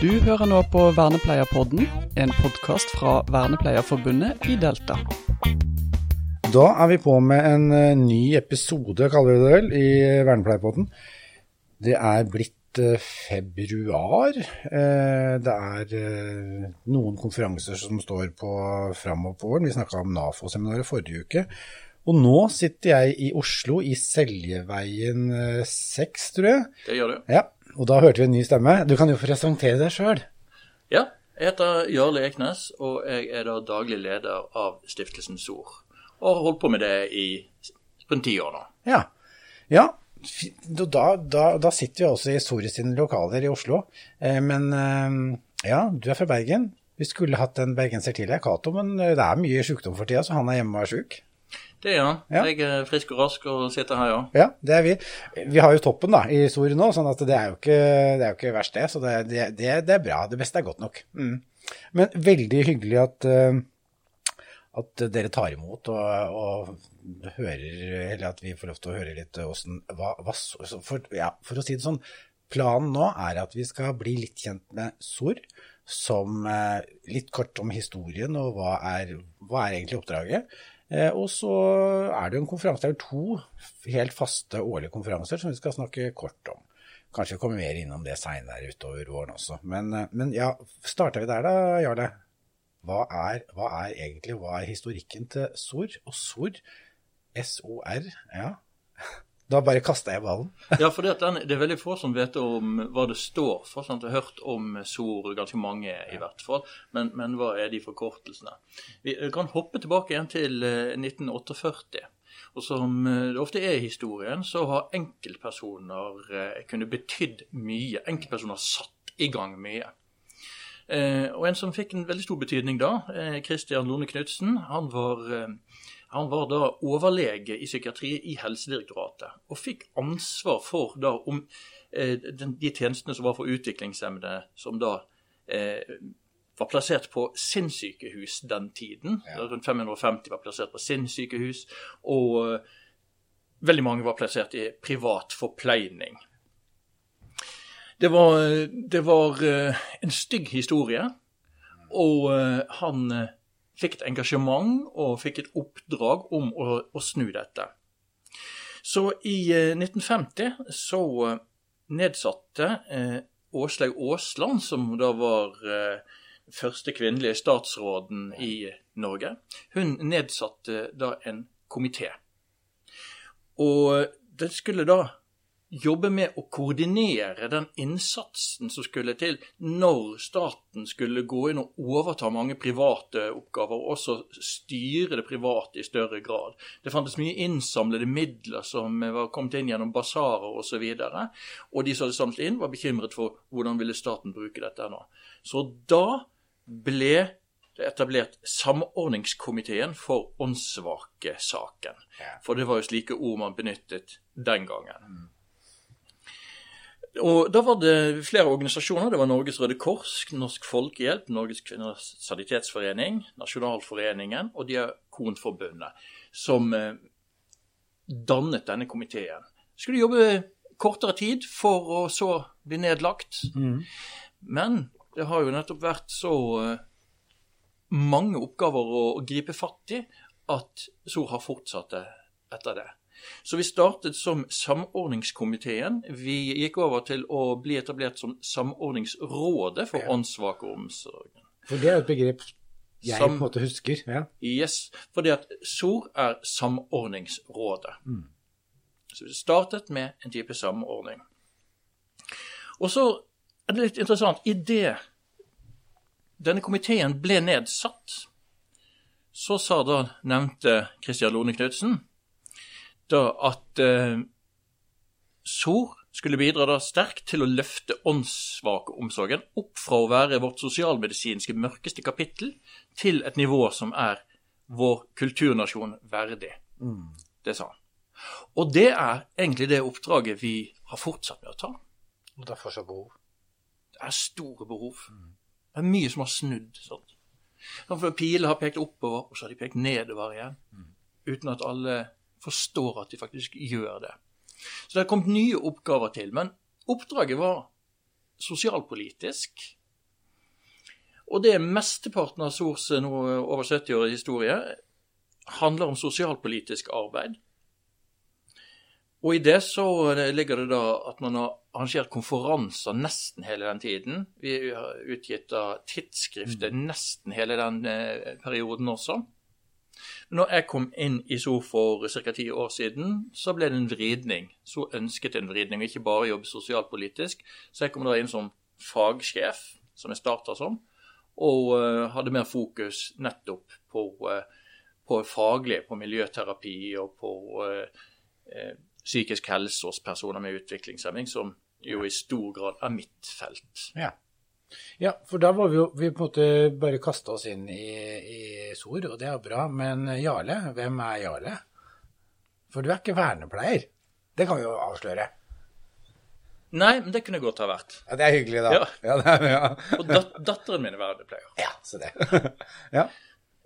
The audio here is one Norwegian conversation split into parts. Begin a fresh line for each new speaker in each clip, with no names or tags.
Du hører nå på Vernepleierpodden, en podkast fra Vernepleierforbundet i Delta.
Da er vi på med en eh, ny episode, kaller vi det vel, i Vernepleierpodden. Det er blitt eh, februar. Eh, Det er eh, noen konferanser som står på framover på våren. Vi snakka om NAFO-seminaret forrige uke. Og nå sitter jeg i Oslo, i Seljeveien eh, 6, tror jeg.
Det gjør du.
Ja, og da hørte vi en ny stemme. Du kan jo presentere deg sjøl.
Ja, jeg heter Jarle Eknes, og jeg er da daglig leder av Stiftelsen SOR. Og har holdt på med det i rundt ti år nå.
Ja. ja. Da, da, da sitter vi også i Sore sine lokaler i Oslo. Eh, Men eh, ja, du er fra Bergen. Vi skulle hatt en bergenser til her, Cato, men eh, det er mye sykdom for tida, så han er hjemme og er sjuk.
Det er han.
Ja.
Jeg er frisk og rask og sitter her, ja.
Ja, det er vi. Vi har jo toppen da, i Sor nå, sånn at det er jo ikke, det er jo ikke verst det. Så det, det, det, er bra. Det beste er godt nok. Mm. Men veldig hyggelig at, eh, at dere tar imot og, og hører, eller at vi får lov til å høre litt åssen hva, hva for, ja, for å si det sånn, planen nå er at vi skal bli litt kjent med SOR, som eh, litt kort om historien og hva er, hva er egentlig oppdraget. Eh, og så er det jo en konferanse, det er jo to helt faste årlige konferanser som vi skal snakke kort om. Kanskje vi kommer mer innom det seinere utover våren også. Men, eh, men ja, starter vi der da, Jarle? Hva er, hva er egentlig hva er historikken til SOR? Og SOR, S-O-R, ja. Da bare kasta jeg ballen.
Ja, for det, den, det er veldig få som vet om hva det står for. Sant? Jeg har hørt om SOR, ganske mange i hvert fall. Men, men hva er de forkortelsene? Vi kan hoppe tilbake igjen til eh, 1948. Og som eh, det ofte er i historien, så har enkeltpersoner eh, kunnet betydd mye. Enkeltpersoner har satt i gang mye. Eh, og en som fikk en veldig stor betydning da, eh, Christian Lone Knutsen, han var eh, han var da overlege i psykiatri i Helsedirektoratet, og fikk ansvar for da om eh, den, de tjenestene som var for utviklingshemmede, som da eh, var plassert på sinnssykehus den tiden.
Ja.
Rundt 550 var plassert på sinnssykehus, og eh, veldig mange var plassert i privat forpleining. Det var, det var eh, en stygg historie, og eh, han fikk et engasjement og fikk et oppdrag om å, å snu dette. Så i eh, 1950 så eh, nedsatte eh, Åslaug Aasland, som da var eh, første kvinnelige statsråden i Norge, hun nedsatte da en komité. Og den skulle da jobbe med å koordinere den innsatsen som skulle til når staten skulle gå inn og overta mange private oppgaver, og også styre det private i større grad. Det fantes mye innsamlede midler som var kommet inn gjennom basarer osv., og, så og de som hadde samlet inn, var bekymret for hvordan ville staten bruke dette nå. Så da ble det etablert Samordningskomiteen for åndssvake-saken. For det var jo slike ord man benyttet den gangen. Og Da var det flere organisasjoner. Det var Norges Røde Kors, Norsk Folkehjelp, Norges Kvinners Sanitetsforening, Nasjonalforeningen og Diakonforbundet som eh, dannet denne komiteen. Skulle jobbe kortere tid for å så bli nedlagt. Men det har jo nettopp vært så eh, mange oppgaver å, å gripe fatt i at SOR har fortsatt det etter det. Så vi startet som Samordningskomiteen. Vi gikk over til å bli etablert som Samordningsrådet for åndssvake omsorgen.
For det er jo et begrep jeg på en måte husker. Ja.
Yes, fordi at SOR er Samordningsrådet. Så vi startet med en type samordning. Og så er det litt interessant. Idet denne komiteen ble nedsatt, så sa da nevnte Kristian Lone Knutsen da at eh, SOR skulle bidra da sterkt til å løfte åndssvakeomsorgen opp fra å være vårt sosialmedisinske mørkeste kapittel til et nivå som er vår kulturnasjon verdig. Det sa han. Og det er egentlig det oppdraget vi har fortsatt med å ta.
Og det er fortsatt behov.
Det er store behov. Det er mye som har snudd. sånn. Pilene har pekt oppover, og så har de pekt nedover igjen. Uten at alle forstår at de faktisk gjør det. Så det har kommet nye oppgaver til. Men oppdraget var sosialpolitisk, Og det mesteparten av SORs nå over 70-årig historie handler om sosialpolitisk arbeid. Og i det så ligger det da at man har arrangert konferanser nesten hele den tiden. Vi har utgitt da tidsskrifter nesten hele den eh, perioden også. Når jeg kom inn i SO for ca. ti år siden, så ble det en vridning. Så ønsket en vridning, ikke bare jobbe sosialpolitisk. Så jeg kom da inn som fagsjef, som jeg starta som, og uh, hadde mer fokus nettopp på, uh, på faglig, på miljøterapi og på uh, psykisk helse hos personer med utviklingshemming, som jo i stor grad er mitt felt.
Ja. Ja for da var vi jo vi på en måte bare kasta oss inn i, i SOR, og det er bra. Men Jarle, hvem er Jarle? For du er ikke vernepleier. Det kan vi jo avsløre.
Nei, men det kunne godt ha vært.
Ja, Det er hyggelig, da.
Ja.
Ja, det er, ja.
Og dat datteren min er vernepleier.
ja så det. ja.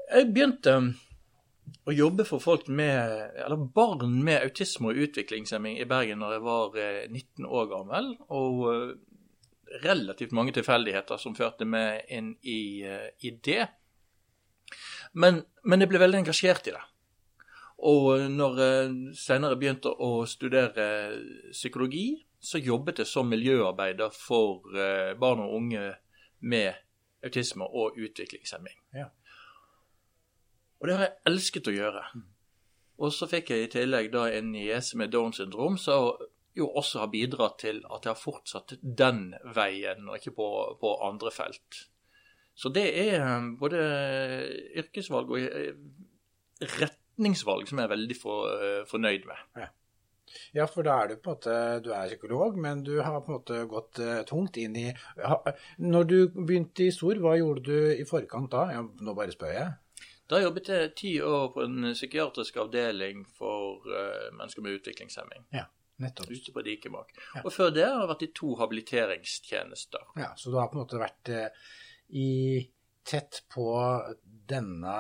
Jeg begynte å jobbe for folk med, eller barn med autisme og utviklingshemming i Bergen når jeg var eh, 19 år gammel. Og eh, relativt mange tilfeldigheter som førte meg inn i, eh, i det. Men, men jeg ble veldig engasjert i det. Og når jeg senere begynte å studere psykologi, så jobbet jeg som miljøarbeider for eh, barn og unge med autisme og utviklingshemming.
Ja.
Og det har jeg elsket å gjøre. Og så fikk jeg i tillegg da en niese med Downs syndrom, som jo også har bidratt til at jeg har fortsatt den veien, og ikke på, på andre felt. Så det er eh, både yrkesvalg og eh, retningsvalg som jeg er veldig for, eh, fornøyd med.
Ja, for da er du på en måte Du er psykolog, men du har på en måte gått tungt inn i Når du begynte i SOR, hva gjorde du i forkant da? Ja, nå bare spør jeg.
Da jobbet jeg ti år på en psykiatrisk avdeling for mennesker med utviklingshemming
Ja, nettopp.
ute på Dikemark.
Ja.
Og før det har jeg vært i to habiliteringstjenester.
Ja, Så du har på en måte vært eh, i tett på denne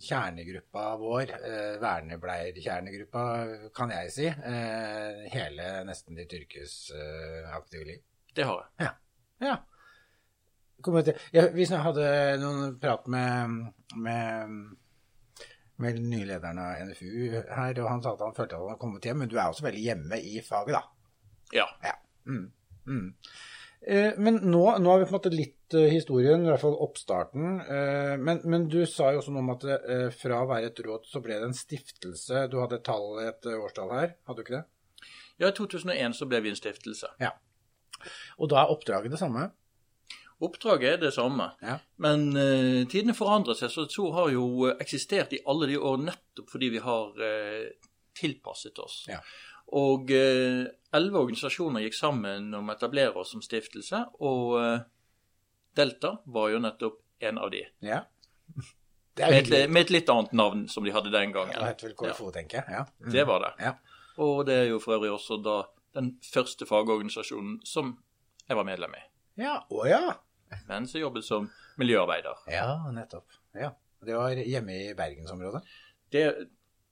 kjernegruppa vår, eh, vernepleierkjernegruppa, kan jeg si, eh, hele nesten ditt yrkesaktive liv.
Det har jeg.
Ja. Ja, vi jeg hadde noen prat med, med, med den nye lederen av NFU her, og han sa at han følte at han hadde kommet hjem, men du er også veldig hjemme i faget, da.
Ja.
Ja. Mm. Mm. Eh, men nå, nå har vi på en måte litt eh, historien, i hvert fall oppstarten. Eh, men, men du sa jo også noe om at eh, fra å være et råd, så ble det en stiftelse. Du hadde et tall, et eh, årstall her, hadde du ikke det?
ja, i 2001 så ble vi en stiftelse. Ja.
Og da er oppdraget det samme?
Oppdraget er det samme,
Ja.
men uh, tidene forandrer seg. Så SOR har jo eksistert i alle de år nettopp fordi vi har uh, tilpasset oss.
Ja.
Og eh, elleve organisasjoner gikk sammen om å etablere oss som stiftelse, og eh, Delta var jo nettopp en av de.
Ja. Det
Med et, med et litt annet navn som de hadde den
Ja,
gangen.
det heter vel KFO, jeg. Ja. Mm.
Det var det.
Ja.
Og det er jo for øvrig også da den første fagorganisasjonen som jeg var medlem i.
Ja, å ja.
Mens som jobbet som miljøarbeider.
Ja, nettopp. Ja. Det var hjemme i bergensområdet?
Det,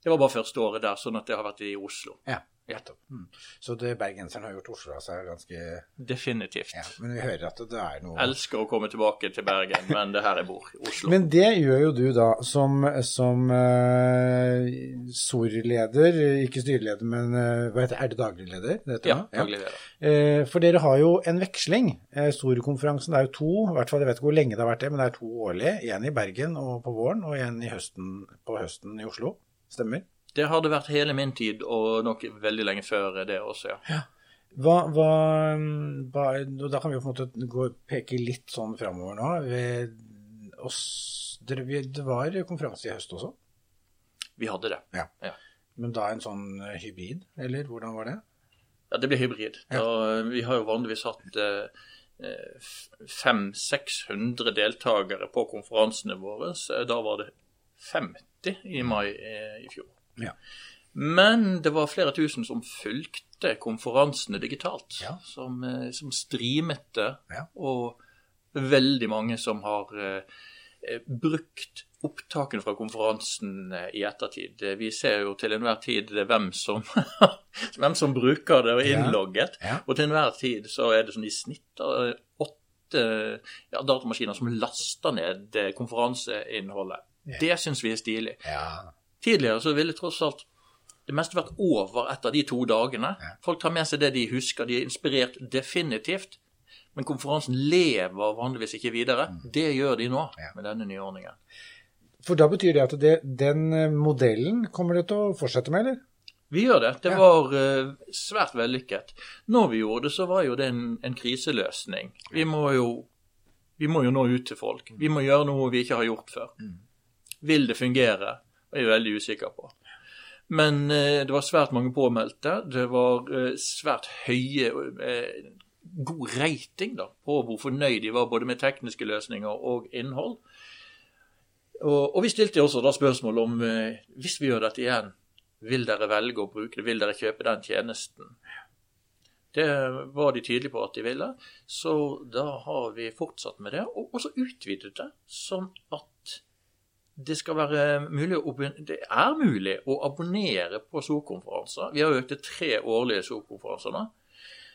det var bare første året der, sånn at det har vært i Oslo.
Ja, nettopp. Mm. Så det, bergenseren har gjort Oslo av seg ganske
Definitivt.
ja. Men vi hører at det er noe
Elsker å komme tilbake til Bergen, men det er her jeg bor, Oslo.
Men det gjør jo du da som, som uh, SOR-leder, ikke styreleder, men uh, hva heter det, er det daglig leder? det
ja, daglig leder.
Eh, for dere har jo en veksling. Uh, SOR-konferansen er jo to, i hvert fall jeg vet ikke hvor lenge det har vært det, men det er to årlige. En i Bergen og på våren, og en på høsten i Oslo. Stemmer?
Det har det vært hele min tid, og nok veldig lenge før det også, ja.
Hva, hva, hva og Da kan vi jo på en måte gå, peke litt sånn framover nå. Ved oss, det var konferanse i høst også,
Vi hadde det.
men da en sånn eh, hybrid, eller hvordan var det?
Ja, det ble hybrid. Da, vi har jo vanligvis hatt eh, 500-600 deltakere på konferansene våre. Da var det 50 i mai eh, i fjor.
Ja.
Men det var flere tusen som fulgte konferansene digitalt.
Ja.
Som, eh, som streamet det.
Ja.
Og veldig mange som har eh, eh, brukt opptakene fra konferansen i ettertid. Eh, Vi ser jo til enhver tid hvem som, hvem som bruker det og er
Ja.
innlogget.
Ja.
Og til enhver tid så er det sånn i snitt åtte ja, datamaskiner som laster ned konferanseinnholdet. Det syns vi er stilig.
Ja.
Tidligere så ville tross alt det meste vært over etter de to dagene. Folk tar med seg det de husker. De er inspirert definitivt. Men konferansen lever vanligvis ikke videre. Det gjør de nå med denne nye ordningen.
For da betyr det at det, den eh, modellen kommer det til å fortsette med, eller?
Vi gjør det. Det var uh, svært vellykket. Når vi gjorde det, så var jo det en, en kriseløsning. Vi må, jo, vi må jo nå ut til folk. Vi må gjøre noe vi ikke har gjort før. Vil det fungere? Er jeg veldig usikker på. Men eh, det var svært mange påmeldte. Det var eh, svært høye eh, God rating da, på hvor fornøyd de var både med tekniske løsninger og innhold. Og, og vi stilte også da spørsmål om eh, hvis vi gjør dette igjen, vil dere velge å bruke det? Vil dere kjøpe den tjenesten? Det var de tydelige på at de ville, så da har vi fortsatt med det. Og også utvidet det, sånn at det skal være mulig å, det er mulig å abonnere på SOR-konferanser. Vi har økt til tre årlige SOR-konferanser nå.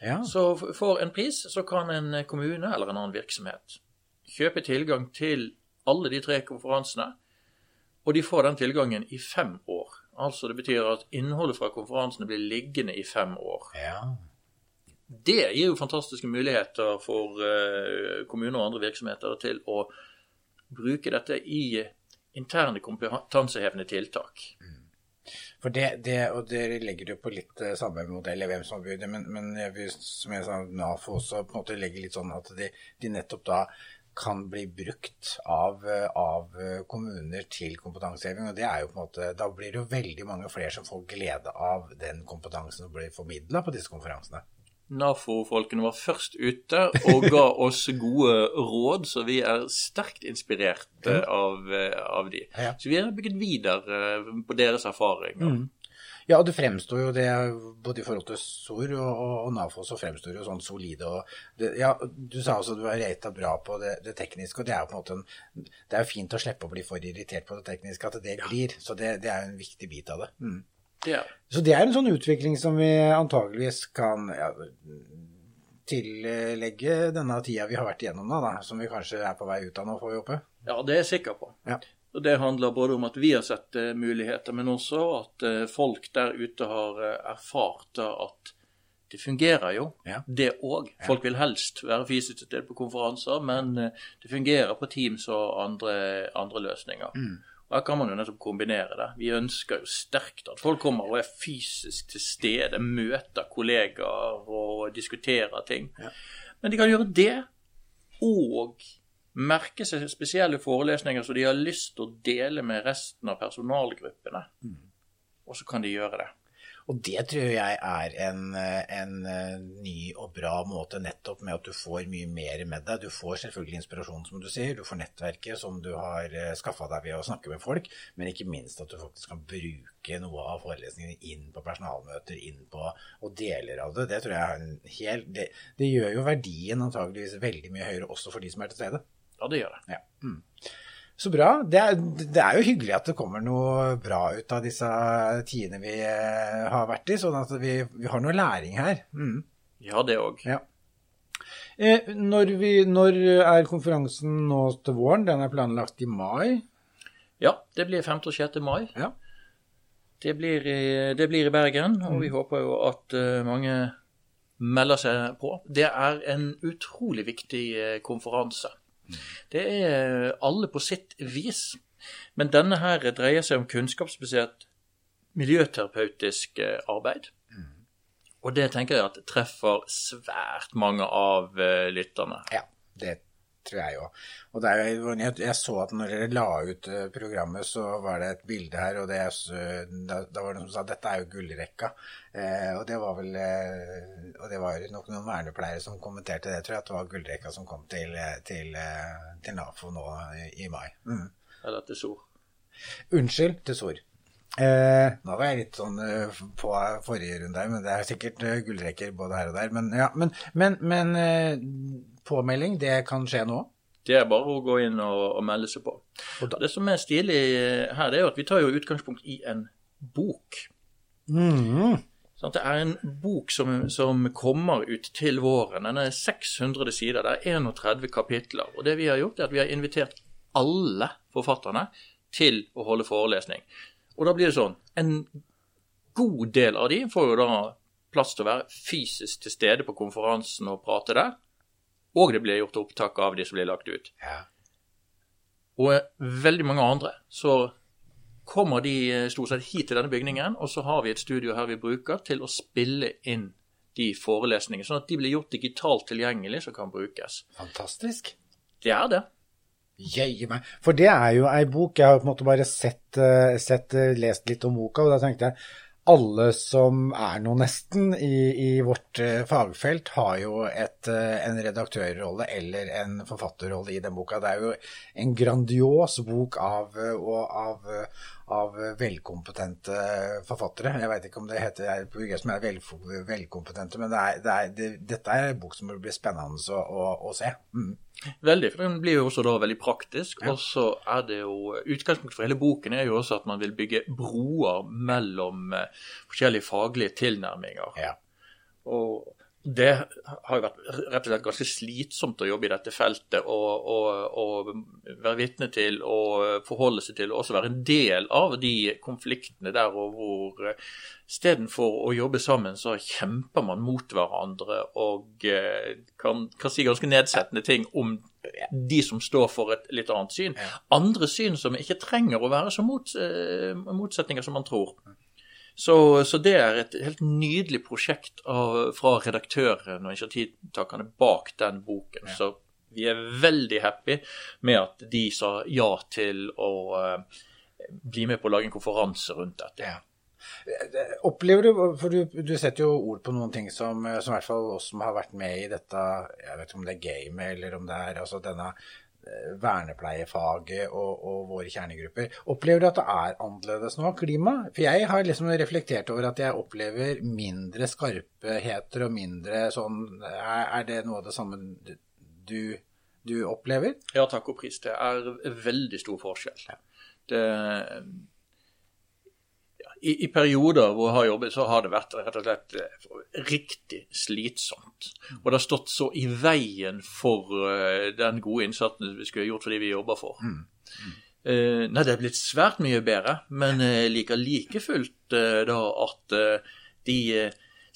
Ja.
Så for en pris så kan en kommune eller en annen virksomhet kjøpe tilgang til alle de tre konferansene, og de får den tilgangen i fem år. Altså det betyr at innholdet fra konferansene blir liggende i fem år.
ja.
Det gir jo fantastiske muligheter for eh, kommuner og andre virksomheter til å bruke dette i interne kompetansehevende tiltak.
For det, det, og dere legger det på litt samarbeidsmodell samme modell, jeg hvem som bygd det, men, men vil, som jeg sa, NAFO også på en måte legger litt sånn at de, de nettopp da kan bli brukt av, eh, av eh, kommuner til kompetanseheving. Og det er jo på en måte, da blir det jo veldig mange flere som får glede av den kompetansen som blir formidla på disse konferansene.
NAFO-folkene var først ute og ga oss gode råd, så vi er sterkt inspirert eh, av, eh, av de. Så vi har bygget videre eh, på deres erfaringer.
Ja, og det fremstår jo det, både i forhold til SOR og, og, og NAFO, så fremstår det jo sånn solide. og det, ja, Du sa også du var rata bra på det, det tekniske, og det er jo på en måte en, det er jo fint å slippe å bli for irritert på det tekniske, at det glir. Så det, det er jo en viktig bit av det. Mm.
Er.
Så det er en sånn utvikling som vi antageligvis kan ja, tillegge denne tida vi har vært igjennom nå, da, som vi kanskje er på vei ut av nå, får vi håpe.
Ja, det er jeg sikker på.
Ja.
Og Det handler både om at vi har sett eh, muligheter, men også at eh, folk der ute har eh, erfart at det fungerer jo,
Ja.
det òg. Folk vil helst være fysisk til stede på konferanser, men det fungerer på Teams og andre, andre løsninger. Og Her kan man jo nettopp kombinere det. Vi ønsker jo sterkt at folk kommer og er fysisk til stede, møter kollegaer og diskuterer ting. Men de kan gjøre det, og merke seg spesielle forelesninger som de har lyst til å dele med resten av personalgruppene. Og så kan de gjøre det.
Og det tror jeg er en, en eh, ny og bra måte, nettopp med at du får mye mer med deg. Du får selvfølgelig inspirasjon, som du sier. Du får nettverket som du har skaffa deg ved å snakke med folk, men ikke minst at du faktisk kan bruke noe av forelesningene inn på personalmøter, inn på og deler av det. Det tror jeg er en hel Det, det gjør jo verdien antageligvis veldig mye høyere også for de som er til stede.
Ja, det gjør det.
Ja. Mm. Så bra. Det er, det er jo hyggelig at det kommer noe bra ut av disse tidene vi eh, har vært i, sånn at vi, vi har noe læring her. Mm.
Ja, det òg.
Ja. Eh, når, vi, når er konferansen nå til våren? Den er planlagt i mai.
Ja, det blir 5. og 6. mai.
Ja.
Det blir, i, det blir i Bergen, og vi håper jo at eh, mange melder seg på. Det er en utrolig viktig eh, konferanse. Det er alle på sitt vis. Men denne her dreier seg om kunnskapsbasert miljøterapeutisk eh, arbeid. Og det tenker jeg at treffer svært mange av eh, lytterne.
Ja, det tror jeg òg. Og er jo, jeg, så at når dere la ut eh, programmet, så var det et bilde her, og det, da, da var det noen som sa dette er jo gullrekka. Eh, og det var vel eh, Og det var nok noen vernepleiere som kommenterte det, tror jeg, at det var gullrekka som kom til, eh, til, til NAFO nå i, mai. Mm.
Eller til SOR.
Unnskyld til Sor. Eh, nå var jeg litt sånn eh, på forrige runde her, men det er sikkert eh, gullrekker både her og der. Men, ja, men, men, men påmelding, det kan skje nå?
Det er bare å gå inn og, og melde seg på.
Og
Det som er stilig eh, her, det er jo at vi tar jo utgangspunkt i en bok.
Mm.
Sant? Det er en bok som, som kommer ut til våren. Den er 600 sider. Det er 31 kapitler. Og det vi har gjort, er at vi har invitert alle forfatterne til å holde forelesning. Og da blir det sånn En god del av de får jo da plass til å være fysisk til stede på konferansen og prate der. Og det blir gjort opptak av de som blir lagt ut.
Ja.
Og veldig mange andre så kommer de eh, stort sett hit til denne bygningen, og så har vi et studio her vi bruker til å spille inn de forelesningene, sånn at de blir gjort digitalt tilgjengelig, som kan brukes.
Fantastisk.
Det er det.
Jøye meg. For det er jo ei bok Jeg har på en måte bare sett, eh, sett, eh, lest litt om boka, og da tenkte jeg alle som er noe nesten i, i vårt eh, fagfelt, har jo et, en redaktørrolle eller en forfatterrolle i den boka. Det er jo en grandios bok av, av, av velkompetente forfattere. Jeg veit ikke om det heter på UG som er vel, velkompetente, men det er, det er, det, dette er en bok som blir spennende å, å, å se. Mm.
Veldig, for den blir jo også da veldig praktisk. Ja. Og så er det jo Utgangspunktet for hele boken er jo også at man vil bygge broer mellom uh, forskjellige faglige tilnærminger.
Ja.
Og det har jo vært rett og slett ganske slitsomt å jobbe i dette feltet og, være vitne til og forholde seg til, og også være en del av de konfliktene der og hvor istedenfor å jobbe sammen, så kjemper man mot hverandre og eh, kan, kan si ganske nedsettende ting om de som står for et litt annet syn. Andre syn som ikke trenger å være så mot, eh, motsetninger som man tror. Så, så, det er et helt nydelig prosjekt av, fra redaktøren og initiativtakerne bak den boken. Ja. Så vi er veldig happy med at de sa ja til å uh, bli med på å lage en konferanse rundt dette.
Ja. Opplever du, for du, du, setter jo ord på noen ting som, som i hvert fall oss som har vært med i dette, jeg vet ikke om det er gamet eller om det er altså denne Eh, vernepleiefaget og, og, våre kjernegrupper. Opplever du at det er annerledes nå, klima? For jeg har liksom reflektert over at jeg opplever mindre skarpeheter og mindre sånn Er, det noe av det samme du, du, opplever?
Ja takk og pris. Det er veldig stor forskjell. Ja. Det i, i, perioder hvor jeg har jobbet, så har det vært rett og slett eh, riktig slitsomt. Og det har stått så i veien for uh, den gode innsatsen vi skulle gjort for de vi jobber for. Mm. Mm. Uh, nei, det er blitt svært mye bedre, men jeg uh, liker like fullt da at de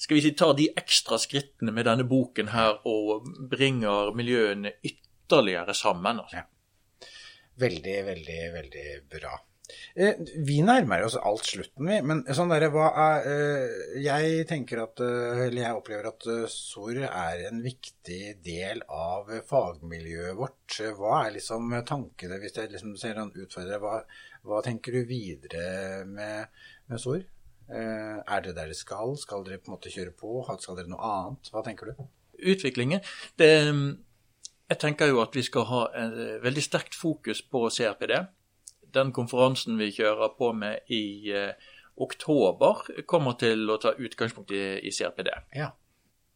skal vi si, tar de ekstra skrittene med denne boken her og bringer miljøene ytterligere sammen. Altså. Ja.
Veldig, veldig, veldig bra. Eh, vi nærmer oss alt slutten, vi. Men sånn der, hva er eh, Jeg tenker at eh, Eller jeg opplever at SOR er en viktig del av fagmiljøet vårt. Hva er liksom tankene, hvis jeg liksom ser han utfordrer, hva, hva tenker du videre med, med SOR? Er det der det skal? Skal dere på en måte kjøre på? Skal dere noe annet? Hva tenker du?
Utviklingen det, Jeg tenker jo at vi skal ha en veldig sterkt fokus på CRPD den konferansen vi kjører på med i eh, oktober, kommer til å ta utgangspunkt i, i CRPD.
Ja.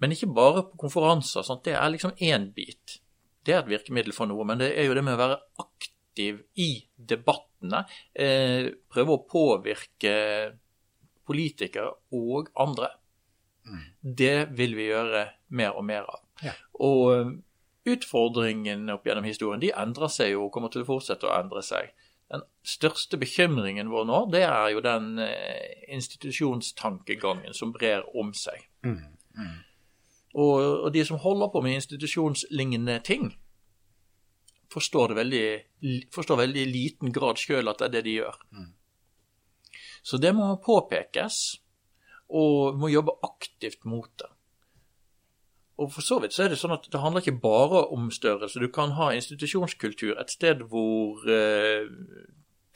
Men ikke bare på konferanser. Sant? Det er liksom én bit. Det er et virkemiddel for noe, men det er jo det med å være aktiv i debattene. Eh, prøve å påvirke politikere og andre. Mm. Det vil vi gjøre mer og mer av.
Ja.
Og eh, utfordringene opp gjennom historien de endrer seg jo og kommer til å fortsette å endre seg. Den største bekymringen vår nå, det er jo den eh, institusjonstankegangen som brer om seg.
Mm, mm.
Og, og, de som holder på med institusjonslignende ting, forstår det veldig, forstår veldig liten grad sjøl at det er det de gjør.
Mm.
Så det må påpekes, og må jobbe aktivt mot det. Og for så vidt så er det sånn at det handler ikke bare om størrelse. Du kan ha institusjonskultur et sted hvor eh,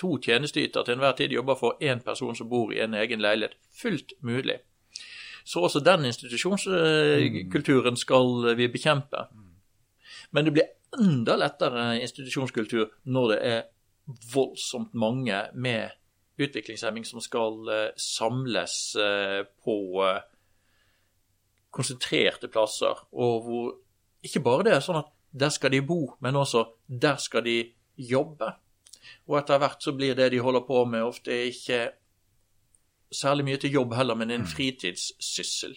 to tjenesteytere til enhver tid jobber for én person som bor i en egen leilighet. Fullt mulig. Så også den institusjonskulturen skal vi bekjempe. Men det blir enda lettere institusjonskultur når det er voldsomt mange med utviklingshemming som skal eh, samles eh, på konsentrerte plasser, og hvor ikke bare det er sånn at der skal de bo, men også der skal de jobbe. Og etter hvert så blir det de holder på med, ofte ikke særlig mye til jobb heller, men en fritidssyssel.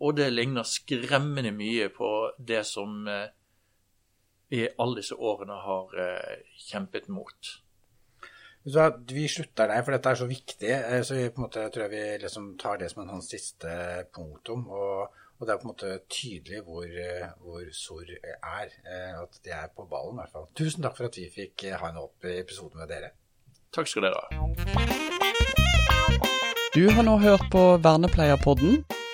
Og det ligner skremmende mye på det som eh, vi alle disse årene har eh, kjempet mot.
Vi slutter der, for dette er så viktig. eh, Så vi på en måte tror jeg vi liksom tar det som en hans siste punktum. Og, og det er på en måte tydelig hvor, eh, hvor SOR er. eh, At de er på ballen, i hvert fall. Tusen takk for at vi fikk ha en opp episode med dere.
Takk skal dere ha.
Du har nå hørt på Vernepleierpodden.